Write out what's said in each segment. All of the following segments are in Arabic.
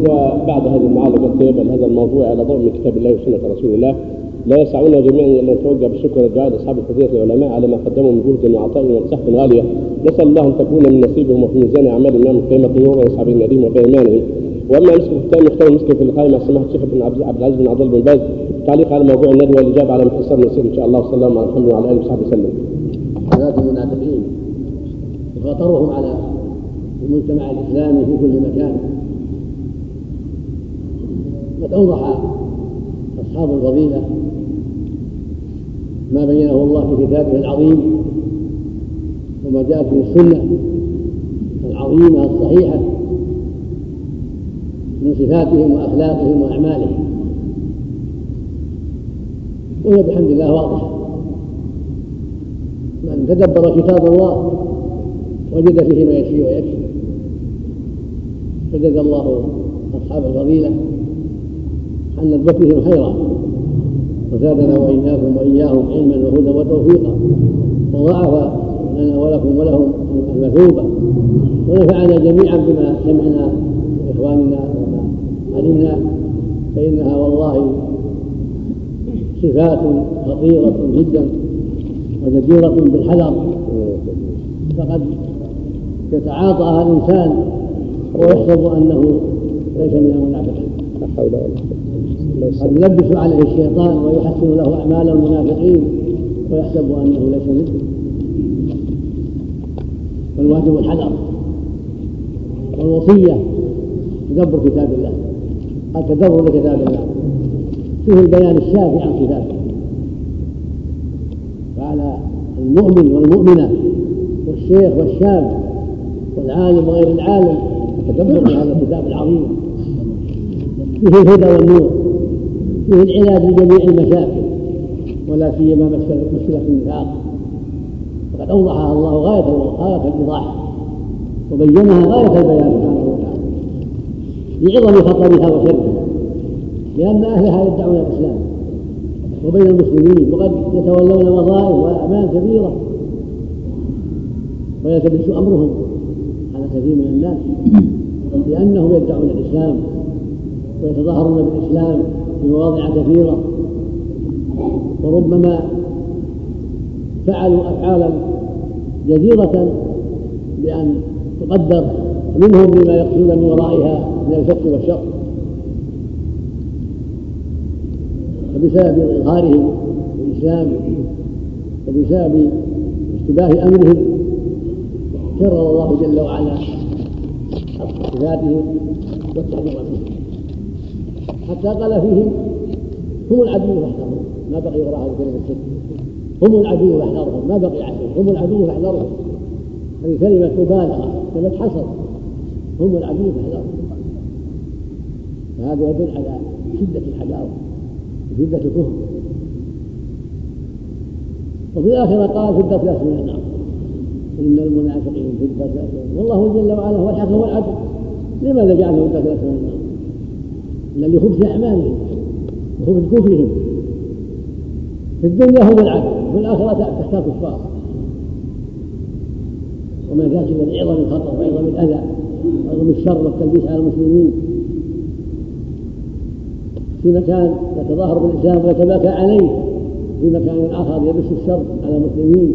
وبعد هذه المعالجه الطيبه لهذا الموضوع على ضوء من كتاب الله وسنة رسول الله. لا يسعنا جميعا أن نتوجه بالشكر والدعاء لأصحاب الفضيلة العلماء على ما قدموا من جهد وعطاء ونصيحه غالية. نسأل الله أن تكون من نصيبهم وفي ميزان اعمالهم يوم القيامه نورا به النديم وبايمانهم وأما مسك الختام يختار المسك في اللقاء مع سماحة الشيخ ابن عبد العزيز بن عبد الله بن باز. تعليق على موضوع الندوة والإجابة على مختصر نسير إن شاء الله. وصلى الله على محمد وعلى آله وصحبه وسلم. حالات المنافقين وخطرهم على المجتمع الإسلامي في كل مكان. قد أوضح أصحاب الفضيلة ما بينه الله في كتابه العظيم وما جاءت في السنة العظيمة الصحيحة من صفاتهم وأخلاقهم وأعمالهم. وهي بحمد الله واضحة. من تدبر كتاب الله وجد فيه ما يشفي ويكفي فجزى الله أصحاب الفضيلة عن ندبتهم خيرا وزادنا وإياكم وإياهم علما وهدى وتوفيقا. وضاعف لنا ولكم ولهم المثوبة. ونفعنا جميعا بما سمعنا من إخواننا وما علمنا. فإنها والله صفات خطيرة جدا وجديرة بالحذر. فقد يتعاطاها الإنسان ويحسب أنه ليس من المنافقين. لا حول ولا قوة قد يلبس عليه الشيطان ويحسن له أعمال المنافقين ويحسب أنه ليس منه. والواجب الحذر والوصية تدبر كتاب الله. التدبر بكتاب الله. فيه البيان الشافي عن صفاته فعلى المؤمن والمؤمنة والشيخ والشاب والعالم وغير العالم التدبر هذا الكتاب العظيم. فيه الهدى والنور. فيه العلاج لجميع المشاكل ولا سيما مسألة النفاق. وقد أوضحها الله غاية غاية الإيضاح وبينها غاية البيان سبحانه وتعالى. لعظم خطرها وشرها لأن أهلها يدعون الإسلام. وبين المسلمين وقد يتولون وظائف وأعمال كبيرة ويلتبس أمرهم على كثير من الناس لأنهم يدعون الإسلام ويتظاهرون بالإسلام. مواضع كثيرة. وربما فعلوا أفعالا جديرة بأن تقدر منهم بما يقصدون من ورائها من الفسق والشر وبسبب إظهارهم الإسلام وبسبب اشتباه أمرهم كرر الله جل وعلا صفاتهم والتحذير منهم حتى قال فيهم هم العدو فاحذرهم ما بقي وراء هذه الكلمة الست هم العدو فاحذرهم ما بقي عشر. هم العدو فاحذرهم هذه كلمة مبالغة. كلمة حصر. هم العدو فاحذرهم فهذا يدل على شدة الحلاوه وشدة الكفر وفي الآخرة قال في الأسفل من النار. إن المنافقين في الأسفل والله جل وعلا هو الحق والعدل لماذا جعله الأسفل من النار؟ لخبث أعمالهم وخبث كفرهم. في الدنيا هم العدل وفي الآخرة تحت الكفار وما ذاك إلا لعظم الخطر وعظم الأذى وعظم الشر والتلبيس على المسلمين. في مكان يتظاهر بالإسلام ويتباكى عليه في مكان آخر يبث الشر على المسلمين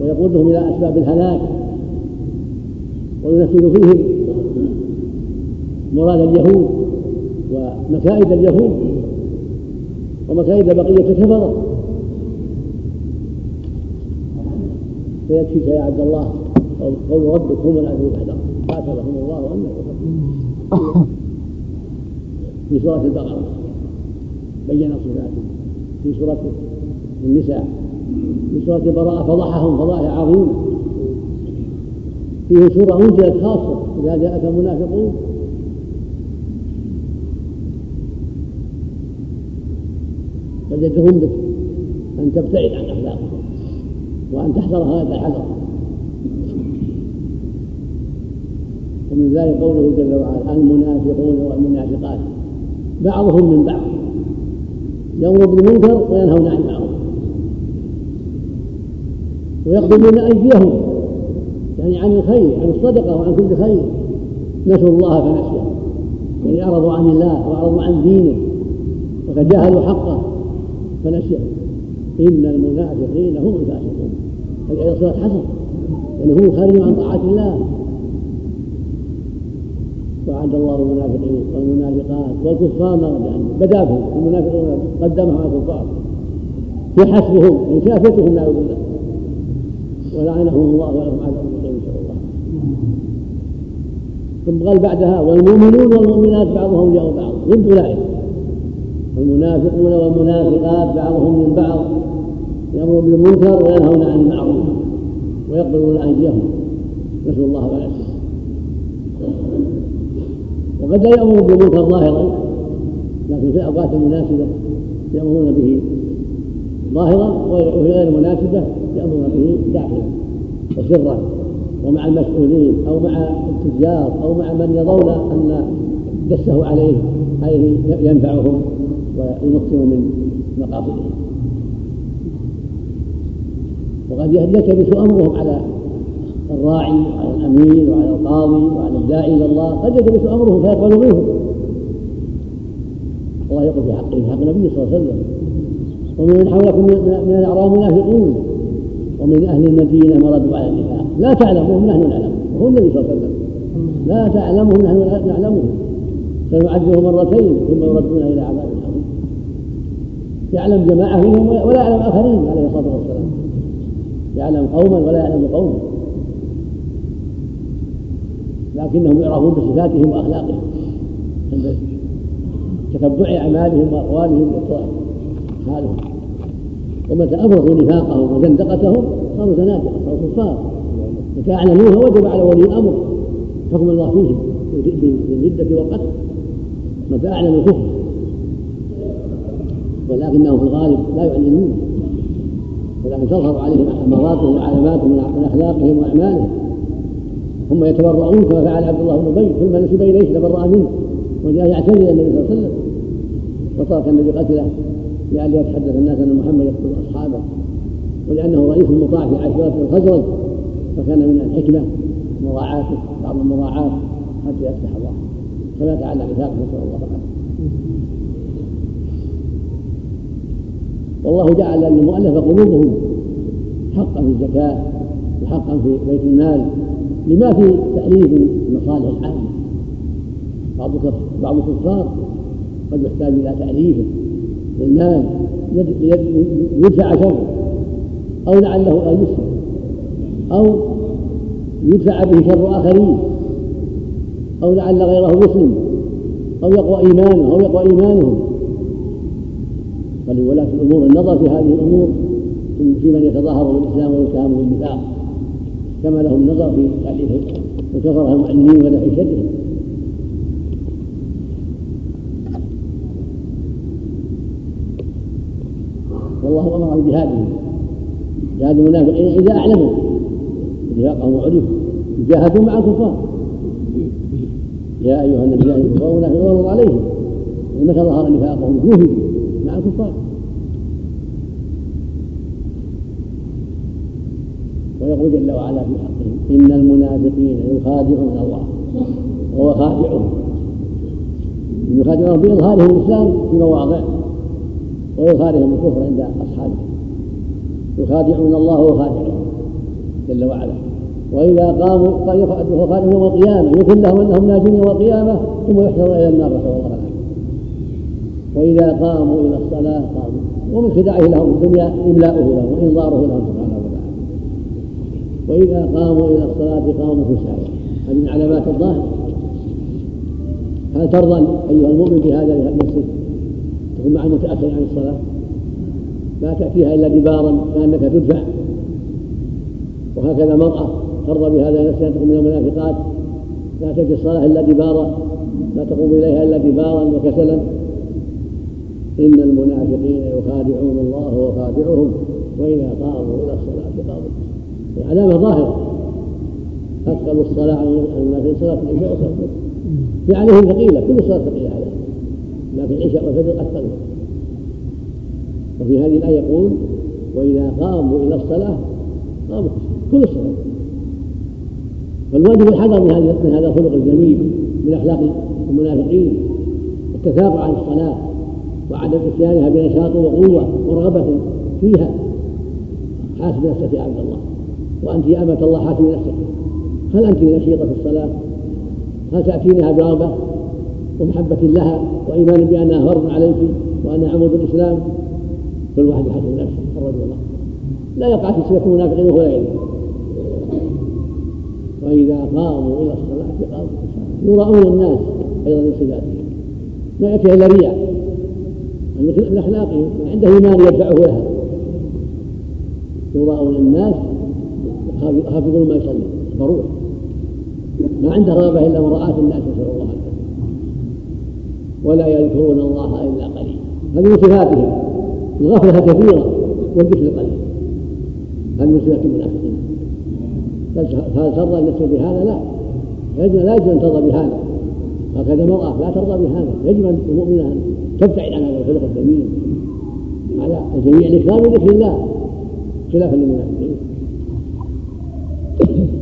ويقودهم إلى أسباب الهلاك. وينفذ فيهم مراد اليهود. ومكائد اليهود ومكائد بقية الكفرة فيكفيك يا عبد الله. قول ربك هم العدو وحده قاتلهم الله أن في سورة البقرة. بين صفاتهم. في سورة النساء. في سورة البراءة فضحهم. فضائح عظيمة فيه سورة أنزلت خاصة. إذا جاءك المنافقون فجدهم بك. أن تبتعد عن أخلاقهم وأن تحذر هذا الحذر. ومن ذلك قوله جل وعلا المنافقون والمنافقات. بعضهم من بعض. يأمر بالمنكر وينهون عن المعروف. ويقبلون أيديهم يعني عن الخير عن الصدقة وعن كل خير. نسوا الله فنسيهم. يعني أعرضوا عن الله وأعرضوا عن دينه وتجاهلوا حقه. فنسي إن المنافقين هم الفاسقون. هذه صلاة حسن يعني هم خارجون عن طاعة الله. وعد الله المنافقين والمنافقات والكفار نار جهنم بدا بهم. المنافقون قدمهم على الكفار. في حسبهم. ان شافتهم لا بالله. ولعنهم الله ولهم عذاب مقيم نسال الله. ثم قال بعدها والمؤمنون والمؤمنات بعضهم اولياء بعض. ضد أولئك. المنافقون والمنافقات بعضهم من بعض يأمرون بالمنكر وينهون عن المعروف ويقبلون أيديهم. نسأل الله والعافيه وقد لا يامر بالمنكر ظاهرا لكن في الأوقات المناسبة يأمرون به ظاهرا وفي غير المناسبة يأمرون به داخلا وسرا. ومع المسؤولين أو مع التجار أو مع من يرون أن دسه عليه عليه ينفعهم. ويمكن من مقاصدهم وقد يلتبس أمرهم على الراعي وعلى الامير وعلى القاضي وعلى الداعي إلى الله. قد يلتبس أمرهم فيقبل الله يقول في حقه حق النبي صلى الله عليه وسلم. ومن حولكم من الأعراب منافقون. ومن أهل المدينة مردوا على النفاق. لا تعلمهم نحن نعلمهم وهو النبي صلى الله عليه وسلم. لا تعلمهم نحن نعلمهم سنعذبهم مرتين ثم يردون إلى عذاب. يعلم جماعة منهم ولا يعلم آخرين عليه الصلاة والسلام. يعلم قوما ولا يعلم قوما لكنهم يعرفون بصفاتهم وأخلاقهم. عند تتبع أعمالهم وأقوالهم واقوالهم حالهم ومتى ابرزوا نفاقهم وزندقتهم صاروا زنادقة صاروا كفار. متى أعلنوها وجب على ولي الأمر حكم الله فيهم بالردة والقتل. متى أعلنوا الكفر؟ ولكنهم في الغالب لا يعلنون ولكن تظهر عليهم اماراتهم وعلاماتهم من أخلاقهم وأعمالهم. هم يتبرؤون كما فعل عبد الله بن أبي كل ما نسب اليه تبرأ منه. وجاء إلى النبي صلى الله عليه وسلم. وترك النبي قتله لئلا يتحدث الناس أن محمد يقتل أصحابه. ولأنه رئيس مطاع في عشيره الخزرج فكان من الحكمة مراعاته بعض المراعاة حتى يفتح الله. فمات على نفاقه نسال الله. العافيه والله جعل للمؤلف قلوبهم حقا في الزكاة وحقا في بيت المال لما في تأليف المصالح العامة بعض بعض الكفار قد يحتاج إلى تأليفه للمال يدفع شره أو لعله أن يسلم أو يدفع به شر آخرين أو لعل غيره مسلم أو يقوى إيمانه أو يقوى إيمانهم. ولولاة الأمور النظر في هذه الأمور في من يتظاهر بالإسلام ويتهم بالنفاق كما لهم نظر في تأليف وكفرها المعلمين ودفع شرهم. والله أمر بجهادهم جهاد المنافقين اذا أعلموا نفاقهم وعرفوا جاهدوا مع الكفار. يا أيها النبي والمنافقون والله عليهم. متى ظهر نفاقهم. جوهدوا الكفار ويقول جل وعلا في حقهم إن المنافقين يخادعون الله. وهو خادعهم. يخادعون بإظهارهم الإسلام في مواضع. وإظهارهم الكفر عند أصحابه. يخادعون الله وهو خادعهم جل وعلا. وإذا قاموا هو خادعهم يوم القيامة يكن لهم أنهم ناجون يوم القيامة ثم يحشرون إلى النار نسأل الله العافية. وإذا قاموا إلى الصلاة قاموا ومن خداعه لهم الدنيا إملاؤه لهم وإنظاره لهم سبحانه وإذا قاموا إلى الصلاة قاموا سعي هذه من علامات الظاهر. هل ترضى أيها المؤمن بهذا نفسك تكون مع المتأخر عن الصلاة؟ لا تأتيها إلا دبارا كأنك تدفع. وهكذا مرأة ترضى بهذا نفسها تكون من المنافقات. لا تأتي الصلاة إلا دبارا لا تقوم إليها إلا دبارا وكسلا. إن المنافقين يخادعون الله وخادعهم وإذا قاموا إلى الصلاة قاموا. علامة ظاهرة أثقل الصلاة على في صلاة العشاء وصلاة الفجر. في عليهم ثقيلة كل صلاة ثقيلة عليهم لكن العشاء والفجر أثقل. وفي هذه الآية يقول وإذا قاموا إلى الصلاة قاموا. كل الصلاة. فالواجب الحذر من هذا الخلق الجميل من أخلاق المنافقين. التثاقل عن الصلاة. وعدم إتيانها بنشاط وقوة ورغبة فيها. حاسب نفسك يا عبد الله. وأنت يا أمة الله حاسب نفسك. هل أنت نشيطة في الصلاة؟ هل تأتينها برغبة ومحبة لها وإيمان بأنها فرض عليك وأنها عمود الإسلام؟ كل واحد يحاسب نفسه. الرجل الله. لا يقع في صفة المنافقين وهو لا يدري. وإذا قاموا إلى الصلاة قاموا. يراؤون الناس أيضا من صفاتهم. ما يأتي إلا رياء من أخلاقهم عنده إيمان يدفعه لها يراؤون الناس يحافظون ما يصلي. ضرورة ما عنده رغبة إلا مراءة الناس نسأل الله العافية ولا يذكرون الله إلا قليلا. هذه من صفاتهم. الغفلة كثيرة والذكر قليل. هذه من صفات المنافقين؟ هل ترضى نفسه بهذا؟ لا. لا يجب أن ترضى بهذا. هكذا المرأة لا ترضى بهذا. يجب أن تبتعد عن هذا الخلق الذميم على جميع الإكرام بذكر الله. خلافا للمنافقين.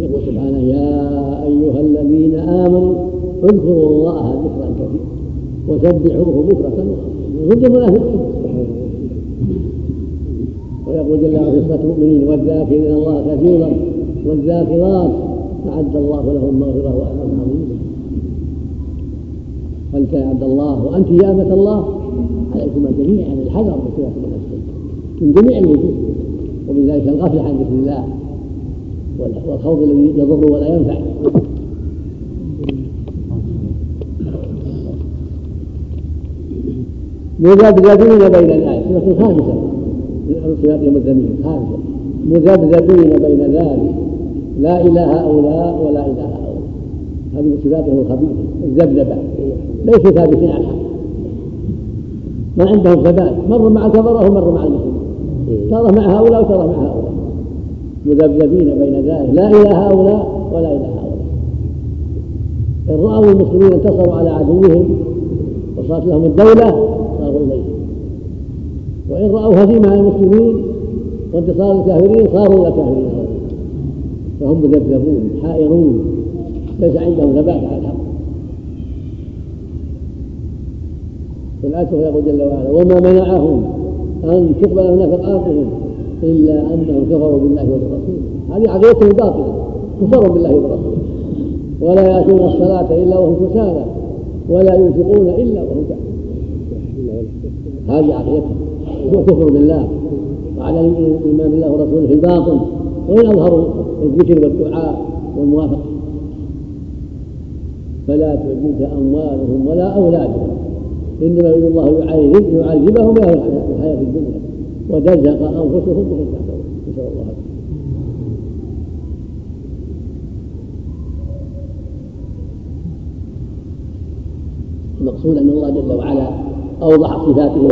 يقول سبحانه يا أيها الذين آمنوا اذكروا الله ذكرا كثيرا وسبحوه بكرة ضد المنافقين. ويقول جل وعلا في صفة المؤمنين والذاكرين الله كثيرا والذاكرات أعد الله لهم مغفرة وأجرا عظيما. فأنت يا عبد الله وأنت يا أمة الله. عليكم جميعا الحذر من المنافقين من جميع الوجوه. ومن ذلك الغفلة عن ذكر الله. والخوض الذي يضر ولا ينفع. مذبذبين بين الآية سورة خامسة صفات المذنبين خامسة. مذبذبين بين ذلك. لا إله هؤلاء ولا إله هؤلاء هذه من صفاتهم الخبيثة الذبذبة. ليسوا ثابتين على الحق. ما عندهم ثبات مر مع الكفرة ومر مع المسلمين. ترى مع هؤلاء وترى مع هؤلاء. مذبذبين بين ذلك. لا إله هؤلاء ولا إله هؤلاء. إن رأوا المسلمين انتصروا على عدوهم وصارت لهم الدولة صاروا إليه وإن رأوا هزيمة على المسلمين وانتصار الكافرين صاروا إلى الكافرين. فهم مذبذبون حائرون. ليس عندهم ثبات على الحق. الآية يقول جل وعلا وما منعهم أن تقبل نفقاتهم إلا أنهم كفروا بالله وبرسوله هذه عقيدتهم باطلة كفروا بالله وبرسوله ولا يأتون الصلاة إلا وهم كسالى ولا ينفقون إلا وهم كافرون. هذه عقيدتهم. هو كفر بالله وعلى الإيمان بالله ورسوله في الباطن وإن أظهروا الذكر والدعاء والموافقة. فلا تعجبك أموالهم ولا أولادهم. إنما يريد الله يعذبهم في الحياة الدنيا. وتزهق أنفسهم وهم كافرون نسأل الله العافية. المقصود أن الله جل وعلا أوضح صفاته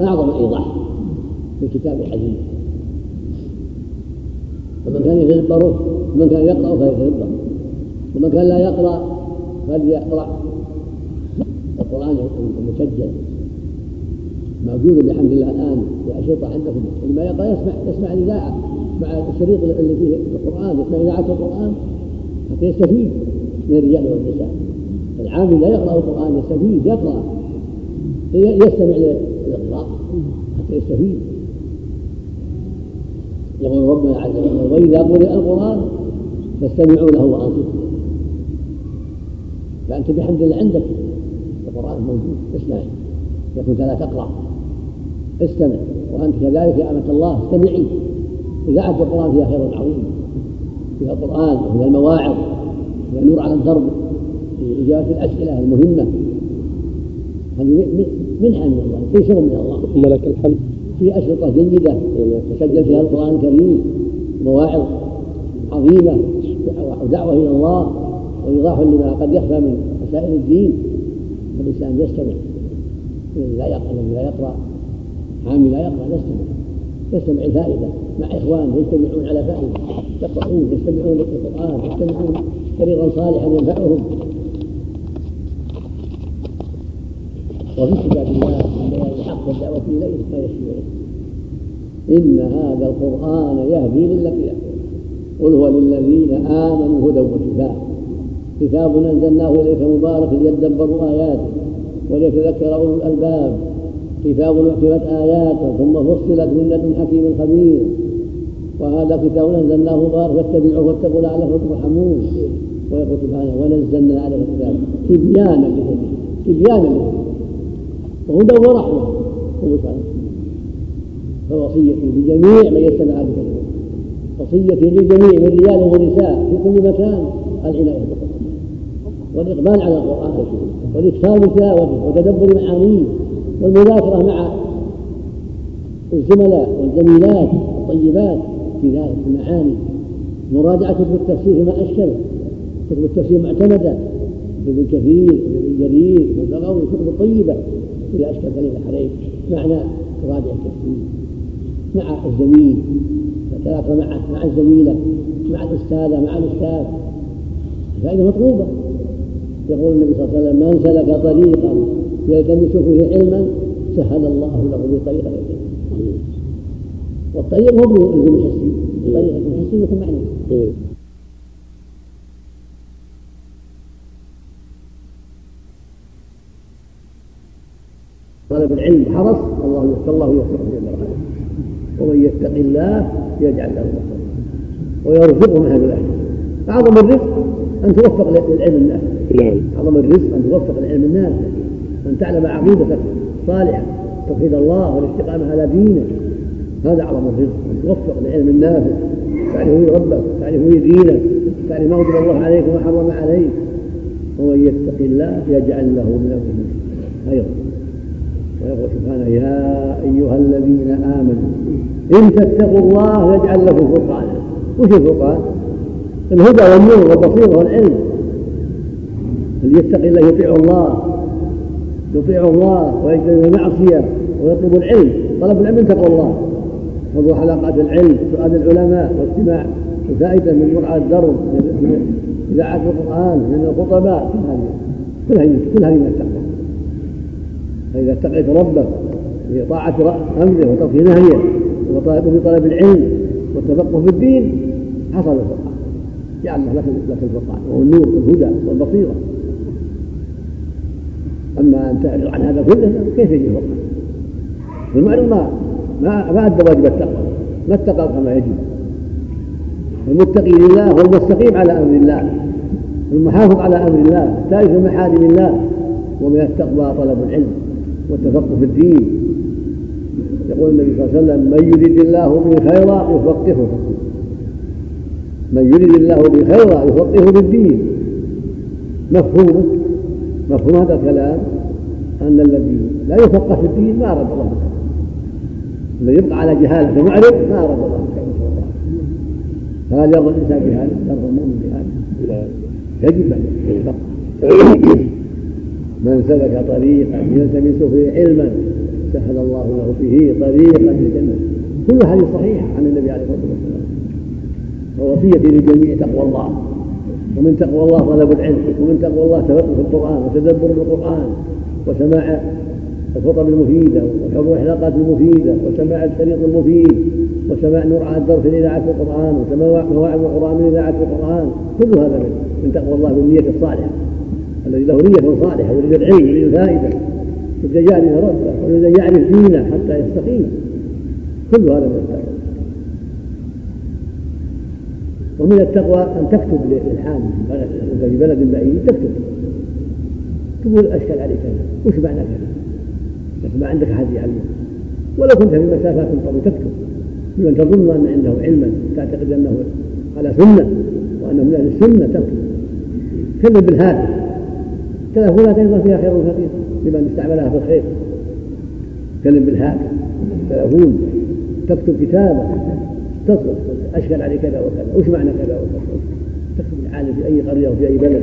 أعظم الإيضاح في الكتاب العزيز. فمن كان يتدبره من كان يقرأ فليتدبر. ومن كان لا يقرأ فليقرأ القرآن المسجل. موجود بحمد الله الآن في أشرطة عندكم. اللي ما يقرأ يسمع يسمع الإذاعة. مع الشريط اللي فيه القرآن يسمع إذاعة القرآن. حتى يستفيد من الرجال والنساء. العامل لا يقرأ القرآن يستفيد يقرأ. يستمع للإقراء. حتى يستفيد. يقول ربنا عز وجل وإذا قرئ القرآن فاستمعوا له وأنصتوا فأنت بحمد الله عندك. القرآن موجود. اسمع. إذا كنت لا تقرأ. استمع. وأنت كذلك يا أمة الله استمعي. إذاعة القرآن فيها خير عظيم. فيها القرآن وفيها المواعظ. فيها نور على الدرب. في إجابة الأسئلة المهمة. هذه منحة من الله. تيسر من الله. ثم لك الحمد. في أشرطة جيدة. تسجل فيها القرآن الكريم. مواعظ عظيمة. ودعوة إلى الله. وإيضاح لما قد يخفى من مسائل الدين فالإنسان يستمع الذي لا يقرأ الذي لا يقرأ. حامل لا يقرأ يستمع يستمع الفائدة مع إخوان يجتمعون على فائدة. يقرؤون يستمعون للقرآن يستمعون طريقا صالحا ينفعهم. وفي كتاب الله من بيان الحق والدعوة إليه ما يشفي إن هذا القرآن يهدي للتي قل هو للذين آمنوا هدى وشفاء كتاب أنزلناه إليك مبارك ليدبروا آياته وليتذكر أولو الألباب. كتاب أحكمت آياته ثم فصلت من لدن حكيم خبير. وهذا كتاب أنزلناه مبارك فاتبعوه واتقوا لعلكم ترحمون. ويقول سبحانه ونزلنا عليك الكتاب تبيانا تبيانا لكل وهدى ورحمة. وبشرى فوصيتي لجميع من يستمع الكلمة وصيتي للجميع من رجال ونساء في كل مكان. العناية بالقرآن. والإقبال على القرآن والإكثار من تلاوته وتدبر معانيه والمذاكرة مع الزملاء والزميلات الطيبات في ذلك المعاني مراجعة كتب التفسير فيما أشكل كتب التفسير معتمدة ابن كثير ابن جرير والبغوي كتب طيبة إذا أشكل دليل عليك معنى تراجع التفسير مع الزميل تتلاقى مع مع الزميلة مع الأستاذة مع الأستاذ. فائدة مطلوبة. يقول النبي صلى الله عليه وسلم من سلك طريقا يلتمس فيه علما سهل الله له به طريقا الجنة والطريق هو باللزوم الحسي الطريق الحسي يكون معنى. طلب العلم حرص الله الله يوفقه جل وعلا ومن يتق الله يجعل له مخرجا. ويرزقه من هذا الاهل اعظم الرزق أن توفق للعلم النافع. نعم. اعظم الرزق أن توفق للعلم النافع. أن تعلم عقيدتك صالحة. توحيد الله والاستقامة على دينه هذا أعظم الرزق. أن توفق للعلم النافع. تعرف ربك. تعرف دينك. تعرف ما وجب الله عليك وما حرم عليك. ومن يتق الله يجعل له من امره خيرا ويقول سبحانه يا أيها الذين آمنوا إن تتقوا الله يجعل لكم فرقانا. وش الفرقان؟ الهدى والنور والبصيرة والعلم. اللي يتقي الله يطيع الله؟ يطيع الله ويجتنب المعصية ويطلب العلم. طلب العلم من تقوى الله. حضور حلقات العلم سؤال العلماء واستماع الفائده من مرعى الدرب من إذاعة القرآن من الخطباء. كل هذه كل هذه من التقوى. فإذا اتقيت ربك في طاعه أمره وترك نهيه وفي طلب العلم والتفقه في الدين حصل الفرقان جعل لك لك الفرقان. وهو النور والهدى والبصيرة. أما أن تعرض عن هذا كله كيف يجي الفرقان؟ المعرض ما ما ما أدى واجب التقوى. ما اتقى كما يجب. المتقي لله هو المستقيم على أمر الله. المحافظ على أمر الله. التائب في محارم الله ومن التقوى طلب العلم والتفقه في الدين. يقول النبي صلى الله عليه وسلم من يريد الله به خيرا يفقهه. من يريد الله به خيرا يفقهه في الدين مفهومه مفهوم هذا الكلام؟ أن الذي لا يفقه في الدين ما اراد الله الذي يبقى على جهالة معرض ما اراد الله فهل يرضى الإنسان بهذا؟ يرضى المؤمن بهذا؟ يجب أن يفقه من سلك طريقا يلتمس فيه علما سهل الله له به طريقا للجنة. كل هذه صحيحة عن النبي عليه الصلاة والسلام. ووصيتي للجميع تقوى الله. ومن تقوى الله طلب العلم ومن تقوى الله تفقه في القرآن وتدبر القرآن وسماع الخطب المفيدة وحضور الحلقات المفيدة وسماع الشريط المفيد وسماع نور الدرس من إذاعة القرآن وسماع مواعظ القرآن من إذاعة القرآن. كل هذا من تقوى الله بالنية الصالحة. الذي له نية صالحة يريد العلم يريد الفائدة. يريد يعرف ربه ويريد أن يعرف دينه حتى يستقيم. كل هذا من التقوى. ومن التقوى أن تكتب للحال في بلد بعيد تكتب. تقول أشكل عليك كذا وش معنى كذا لكن ما عندك أحد يعلمك ولو كنت في مسافات طويلة تكتب. لمن تظن أن عنده علما تعتقد أنه على سنة وأنه من أهل السنة تكتب. كلم بالهاتف. تلفونات أيضا فيها خير كثير لمن استعملها في الخير. تكلم بالهاتف. تلفون. تكتب كتابة. تصل أشكل عليه كذا وكذا. وش معنى كذا وكذا؟ تكتب العالم في أي قرية وفي أي بلد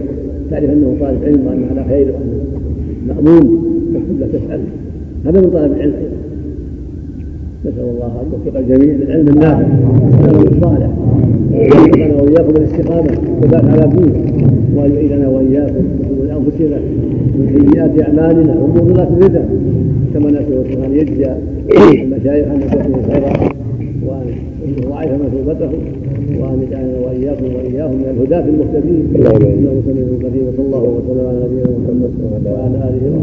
تعرف أنه طالب علم وأنه على خير وأنه مأمون تكتب له تسأل. هذا من طلب العلم. نسأل الله أن يوفق الجميع للعلم النافع والعمل الصالح. ويوفقنا وإياكم بالاستقامه والثبات على دينه وان يعيذنا وإياكم من أنفسنا من سيئات أعمالنا ومضلات الردى. كما نسال ان يجزي المشايخ ان يكون خيرا وإن يضاعف مثوبته وأن يجعلنا وإياكم وإياهم من الهداة المهتدين. إنه سميع قريب وصلى الله وسلم على نبينا محمد وعلى آله وصحبه